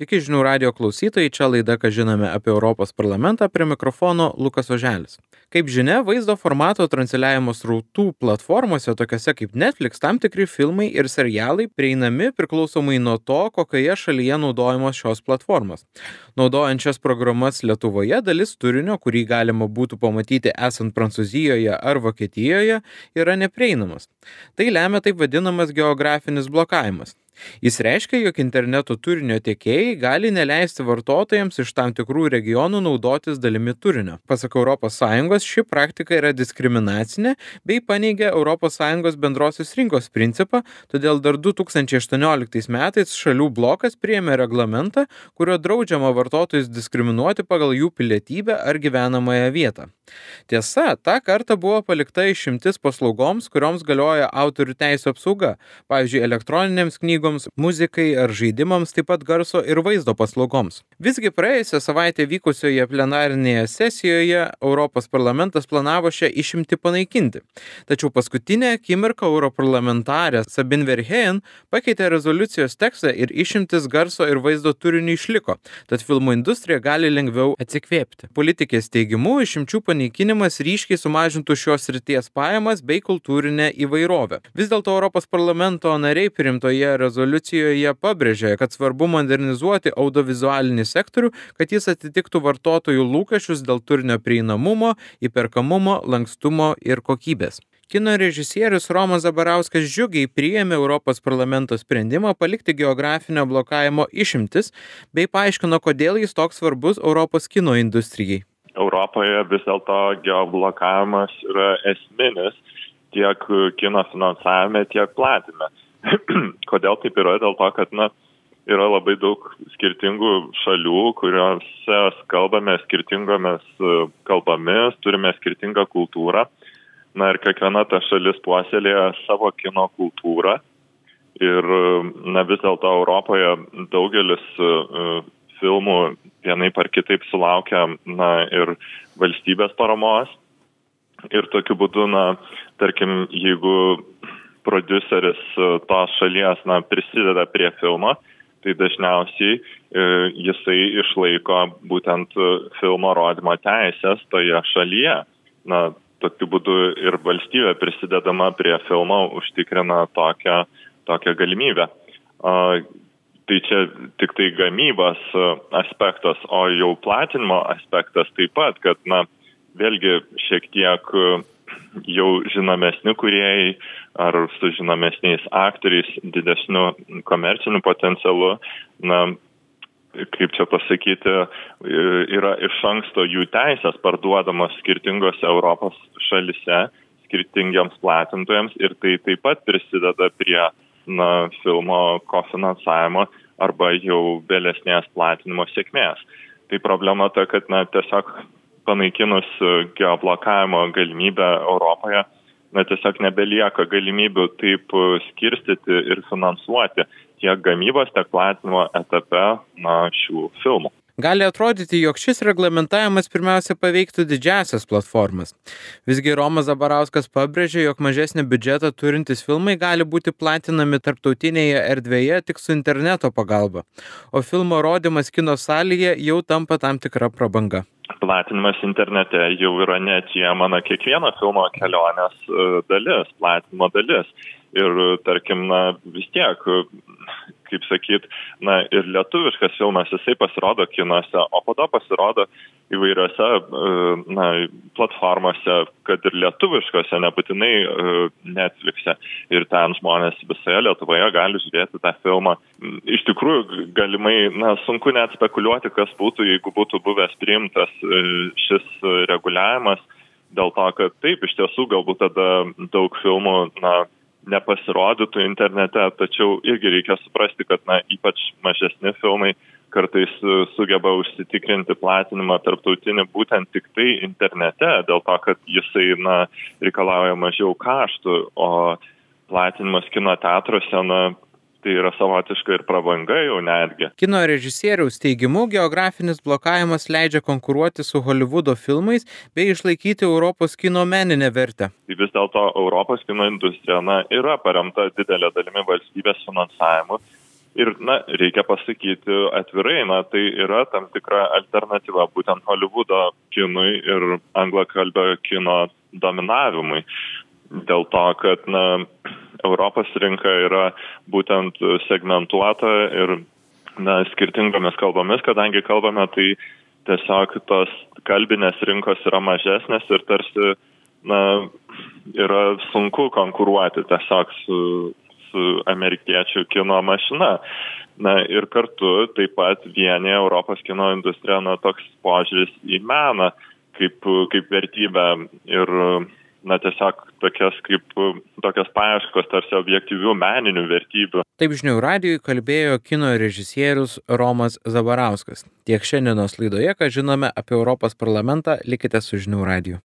Sveiki žinių radio klausytojai, čia laida, ką žinome apie Europos parlamentą, prie mikrofono Lukas Oželis. Kaip žinia, vaizdo formato transliavimo srautų platformose, tokiose kaip Netflix, tam tikri filmai ir serialai prieinami priklausomai nuo to, kokioje šalyje naudojamos šios platformos. Naudojant šias programas Lietuvoje, dalis turinio, kurį galima būtų pamatyti esant Prancūzijoje ar Vokietijoje, yra neprieinamas. Tai lemia taip vadinamas geografinis blokavimas. Jis reiškia, jog interneto turinio tiekėjai gali neleisti vartotojams iš tam tikrų regionų naudotis dalimi turinio. Pasak ES, ši praktika yra diskriminacinė bei paneigia ES bendrosios rinkos principą, todėl dar 2018 metais šalių blokas priėmė reglamentą, kurio draudžiama vartotojus diskriminuoti pagal jų pilietybę ar gyvenamąją vietą. Tiesa, tą kartą buvo palikta išimtis paslaugoms, kurioms galioja autorių teisų apsauga, pavyzdžiui, elektroninėms knygoms, muzikai ar žaidimams, taip pat garso ir vaizdo paslaugoms. Visgi praėjusią savaitę vykusioje plenarinėje sesijoje Europos parlamentas planavo šią išimtį panaikinti. Tačiau paskutinę akimirką europarlamentarė Sabin Verheyen pakeitė rezoliucijos tekstą ir išimtis garso ir vaizdo turinį išliko, tad filmų industrija gali lengviau atsikvėpti. Politikės teigimu, išimčių panaikinimas ryškiai sumažintų šios ryties pajamas bei kultūrinę įvairovę. Vis dėlto Europos parlamento nariai priimtoje rezoliucijoje pabrėžė, kad svarbu modernizuoti audiovizualinį sektorių, kad jis atitiktų vartotojų lūkesčius dėl turinio prieinamumo, įperkamumo, lankstumo ir kokybės. Kino režisierius Romas Zabarauskas džiugiai priėmė Europos parlamento sprendimą palikti geografinio blokavimo išimtis bei paaiškino, kodėl jis toks svarbus Europos kino industrijai. Europoje vis dėlto geoblokavimas yra esminis tiek kino finansavime, tiek platime. Kodėl taip yra? Dėl to, kad na, yra labai daug skirtingų šalių, kuriuose kalbame skirtingomis kalbomis, turime skirtingą kultūrą. Na ir kiekviena ta šalis puoselėja savo kino kultūrą. Ir na, vis dėlto Europoje daugelis filmų vienaip ar kitaip sulaukia na, ir valstybės paramos. Ir tokiu būdu, na, tarkim, jeigu produceris tos šalies na, prisideda prie filmo, tai dažniausiai e, jisai išlaiko būtent filmo rodymo teisės toje šalyje. Na, tokiu būdu ir valstybė prisidedama prie filmo užtikrina tokią, tokią galimybę tai čia tik tai gamybos e, aspektas, o jau platinimo aspektas taip pat, kad, na, vėlgi šiek tiek e, jau žinomesni kuriejai ar su žinomesniais aktoriais, didesniu komerciniu potencialu, na, kaip čia pasakyti, yra iš anksto jų teisės parduodamos skirtingose Europos šalise, skirtingiams platintojams ir tai taip pat prisideda prie na, filmo kofinansavimo arba jau vėlesnės platinimo sėkmės. Tai problema ta, kad na, tiesiog panaikinus geoblokavimo galimybę Europoje, na, tiesiog nebelieka galimybių taip skirstyti ir finansuoti tiek gamybos, tiek platinimo etape na, šių filmų. Gali atrodyti, jog šis reglamentavimas pirmiausia paveiktų didžiasias platformas. Visgi Romas Zabarauskas pabrėžė, jog mažesnį biudžetą turintys filmai gali būti platinami tarptautinėje erdvėje tik su interneto pagalba, o filmo rodymas kino salėje jau tampa tam tikra prabanga. Platinimas internete jau yra neatsiejama kiekvieno filmo kelionės e, dalis, platinimo dalis. Ir tarkim, na, vis tiek kaip sakyt, na ir lietuviškas filmas, jisai pasirodo kinuose, o po to pasirodo įvairiose e, na, platformose, kad ir lietuviškose, nebūtinai e, Netflix'e. Ir ten žmonės visoje Lietuvoje gali žiūrėti tą filmą. Iš tikrųjų, galimai, na, sunku net spekuliuoti, kas būtų, jeigu būtų buvęs priimtas e, šis reguliavimas. Dėl to, kad taip, iš tiesų galbūt tada daug filmų, na, nepasirodytų internete, tačiau irgi reikia suprasti, kad na, ypač mažesni filmai kartais e, sugeba užsitikrinti platinimą tarptautinį būtent tik tai internete, dėl to, kad jisai na, reikalauja mažiau kaštų, o platinimas kino teatruose na, tai yra savotiška ir prabanga jau netgi. Kino režisieriaus teigimu, geografinis blokavimas leidžia konkuruoti su Hollywoodo filmais bei išlaikyti Europos kino meninę vertę. Tai vis dėlto Europos kino industrija na, yra paremta didelė dalimi valstybės finansavimu Ir, na, reikia pasakyti atvirai, na, tai yra tam tikra alternatyva būtent Hollywoodo kinui ir anglakalbio kino dominavimui. Dėl to, kad, na, Europos rinka yra būtent segmentuota ir, na, skirtingomis kalbomis, kadangi kalbame, tai tiesiog tos kalbinės rinkos yra mažesnės ir tarsi, na, yra sunku konkuruoti tiesiog su, su amerikiečių kino mašina. Na ir kartu taip pat vienė Europos kino industrija, na toks požiūris į meną kaip, kaip vertybę ir na tiesiog tokias kaip tokios paieškos tarsi objektyvių meninių vertybių. Taip žinių radijui kalbėjo kino režisierius Romas Zabarauskas. Tiek šiandienos laidoje, ką žinome apie Europos parlamentą, likite su žinių radiju.